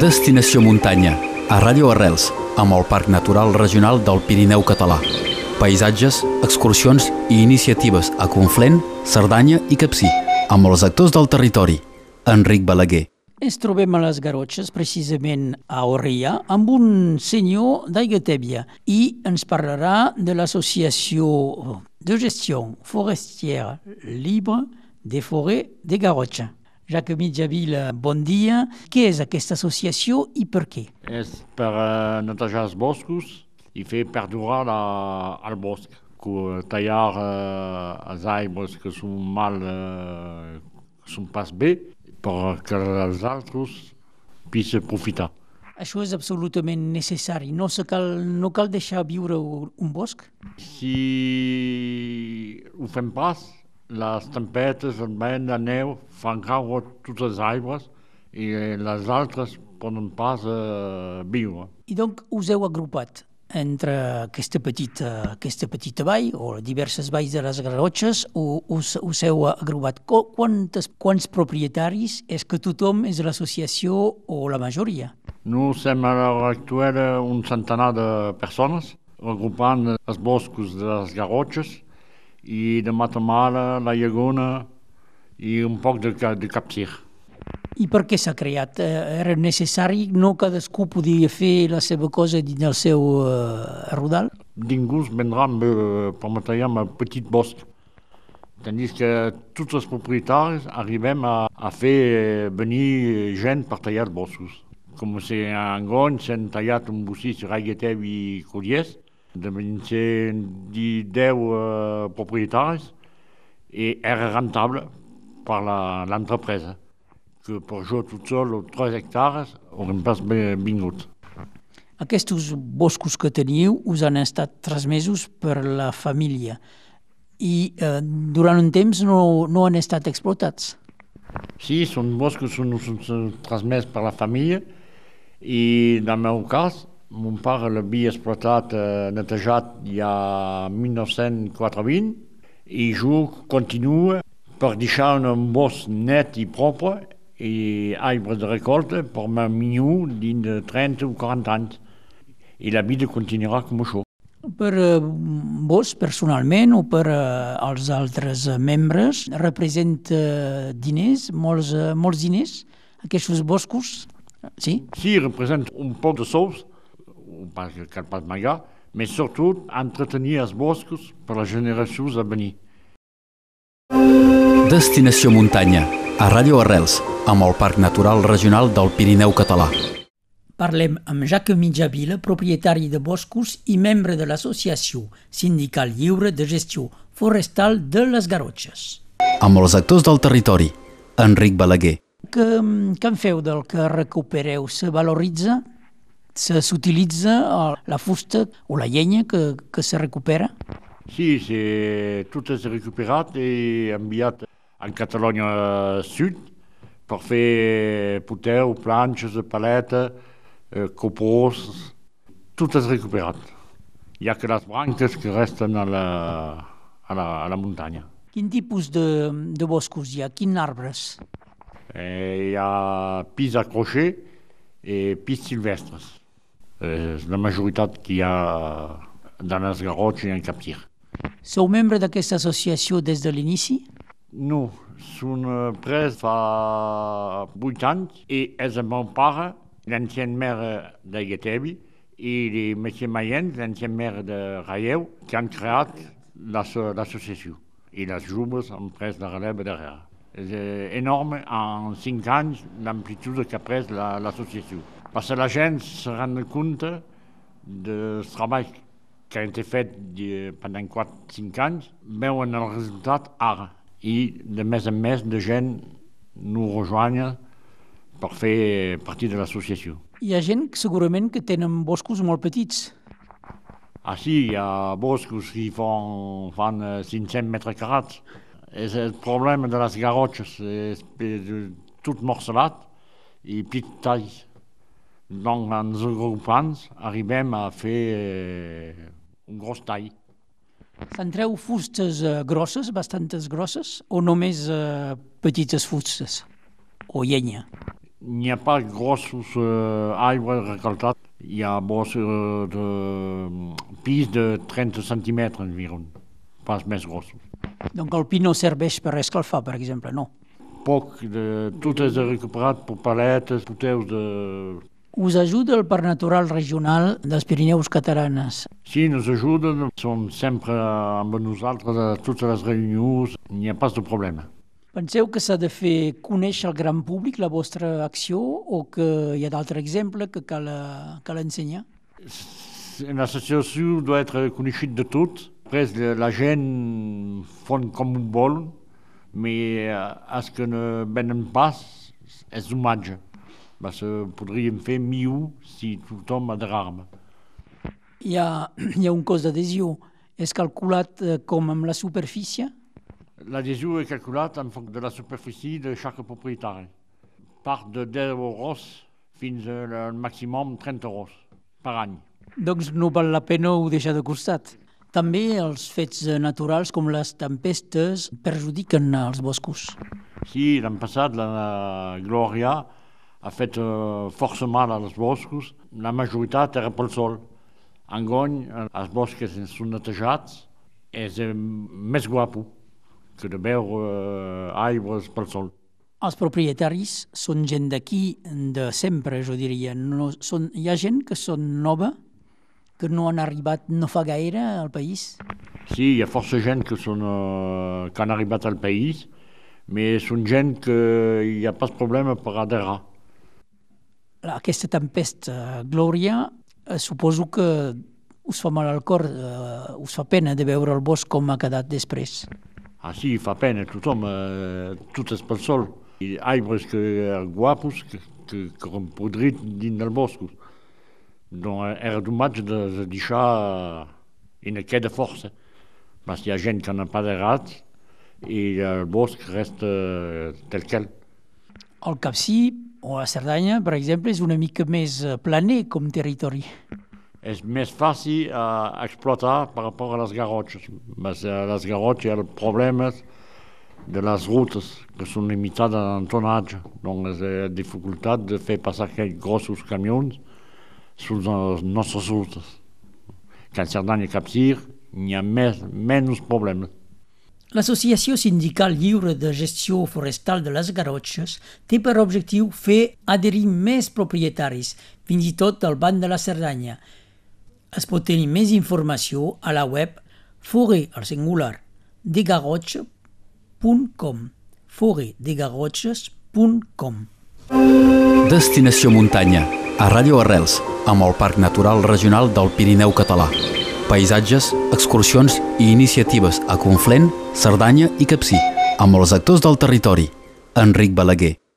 Destinació muntanya, a Ràdio Arrels, amb el Parc Natural Regional del Pirineu Català. Paisatges, excursions i iniciatives a Conflent, Cerdanya i Capcí, amb els actors del territori. Enric Balaguer. Ens trobem a les Garotxes, precisament a Orria, amb un senyor d'Aiguatèbia i ens parlarà de l'associació de gestió forestière libre des forêts de Garotxa. Jacques Mitjaville, bon dia. Què és aquesta associació i per què? És per uh, netejar els boscos i fer perdurar la, el bosc, tallar uh, els aigües que són mal, que són pas bé, perquè els altres puguin profitar. Això és absolutament necessari. No, se cal, no cal deixar viure un bosc? Si ho fem pas, les tempetes, el vent, la neu, fan caure totes les aigües i les altres poden pas uh, viure. I doncs us heu agrupat entre aquesta petita, aquesta petita vall o diverses valls de les Garrotxes o us, us heu agrupat. Quantes, quants propietaris és que tothom és l'associació o la majoria? Nous som a l'hora actual un centenar de persones agrupant els boscos de les Garrotxes i de Matamala, la Llagona i un poc de, de Capcir. I per què s'ha creat? Era necessari? No cadascú podia fer la seva cosa dins el seu uh, rodal? Ningú vendrà amb, uh, per material un petit bosc. Tandis que tots els propietaris arribem a, a fer venir gent per tallar boscos. Com si en Gon s'han tallat un bocí sur Aigueteu i Colliers, devien ser 10 uh, propietaris i era rentable per l'empresa que per jo tot sol, 3 hectares, haurem pas vingut. Aquests boscos que teniu us han estat transmesos per la família i eh, durant un temps no, no han estat explotats. Sí, són boscos són, són transmès per la família i en el meu cas mon pare l'havia explotat, eh, netejat ja 1940 i jo continuo per deixar un bosc net i propre i arbres de recolta per un minyó dins de 30 o 40 anys. I la vida continuarà com això. Per eh, vos, personalment, o per eh, als altres membres, representa diners, molts, molts diners, aquests boscos? Sí? Sí, representa un poc de sous, pas que cal pas magar, però sobretot entretenir els boscos per les generacions a venir. Destinació muntanya, a Ràdio Arrels, amb el Parc Natural Regional del Pirineu Català. Parlem amb Jacques Mitjavila, propietari de boscos i membre de l'Associació Sindical Lliure de Gestió Forestal de les Garotxes. Amb els actors del territori, Enric Balaguer. Que, que en feu del que recupereu? Se valoritza? S'utilitza la fusta o la llenya que, que se recupera? Sí, tot és recuperat i enviat en Catalunya Sud per fer puteu, planxes, paleta, eh, copors, tot és recuperat. Hi ha que les branques que resten a la, a la, a la muntanya. Quin tipus de, de boscos hi ha? Quins arbres? Eh, hi ha pis a crochet i pis silvestres. Eh, la majoritat que hi ha dans les garrotxes i en Captir. Sou membre d'aquesta associació des de l'inici? No, són pres fa 8 anys i és el meu pare, l'ancien maire de Guetevi, i el monsieur Mayens, l'ancien maire de Raieu, que han creat l'associació. I les joves han pres la releva darrere. És enorme en 5 anys l'amplitud que ha pres l'associació. Perquè la gent se rend compte del treball que ha été fet pendant 4-5 anys, veuen el resultat ara i de més en més de gent no rejoanya per fer partir de l'associació. Hi ha gent segurament que tenen boscos molt petits. Ah sí, hi ha boscos que fan, fan 500 metres carats. És el problema de les garrotxes, és tot morcelat i petit tall. Donc, en els agrupants arribem a fer un gros tall. Se'n treu fustes eh, grosses, bastantes grosses, o només eh, petites fustes? O llenya? N'hi ha pas grossos eh, aigües recaltats. Hi ha bosc eh, de pis de 30 centímetres environ, pas més grossos. Donc el pi no serveix per escalfar, per exemple, no. Poc, de, tot és recuperat per paletes, puteus de... Us ajuda el Parc Natural Regional dels Pirineus Catalanes. Sí, ens ajuden, som sempre amb nosaltres a totes les reunions, n'hi ha pas de problema. Penseu que s'ha de fer conèixer al gran públic la vostra acció o que hi ha d'altres exemples que cal, eh, cal ensenyar? L'associació doit être coneguda de tot. Après, la gent fon com un vol, mais els que no venen pas és dommage. Parce que podríem fer millor si tothom adherar-me. Hi ha, hi ha un cost d'adhesió. És calculat eh, com amb la superfície? L'adhesió és calculat en fonction de la superfície de chaque proprietari. Part de 10 euros fins al màxim 30 euros per any. Doncs no val la pena ho deixar de costat. També els fets eh, naturals com les tempestes perjudiquen els boscos. Sí, l'any passat la Glòria ha fet uh, força mal als boscos. La majoritat era pel sol. Engony, els boscs són netejats, és uh, més guapo que de veure uh, aigües pel sol. Els propietaris són gent d'aquí de sempre, jo diria. No, són, hi ha gent que són nova, que no han arribat no fa gaire al país? Sí, hi ha força gent que, són, uh, que han arribat al país, però són gent que hi ha pas problema per adherar. Aquesta tempesta, Glòria, eh, suposo que us fa mal al cor, eh, us fa pena de veure el bosc com ha quedat després. Ah sí, fa pena, tothom, eh, tot és pel sol. Ha arbres que guapos que, que, que han podrit dins del bosc. Donc era dommage de, de deixar en queda força. Perquè hi ha gent que n'ha pas aderat i el bosc resta tel quel. El Capcí o la Cerdanya, per exemple, és una mica més eh, planer com territori. És més fàcil a explotar per rapport a les garrotxes. Perquè a les garrotxes hi ha problemes de les rutes que són limitades en tonatge. Donc és la dificultat de fer passar aquests grossos camions sur les nostres rutes. Que a Cerdanya i Capcir n'hi ha més, menys problemes. L'Associació Sindical Lliure de Gestió Forestal de les Garrotxes té per objectiu fer adherir més propietaris, fins i tot al banc de la Cerdanya. Es pot tenir més informació a la web foret, al singular, degarrotxe.com foretdegarrotxes.com Destinació muntanya, a Ràdio Arrels, amb el Parc Natural Regional del Pirineu Català paisatges, excursions i iniciatives a Conflent, Cerdanya i Capcí, amb els actors del territori. Enric Balaguer.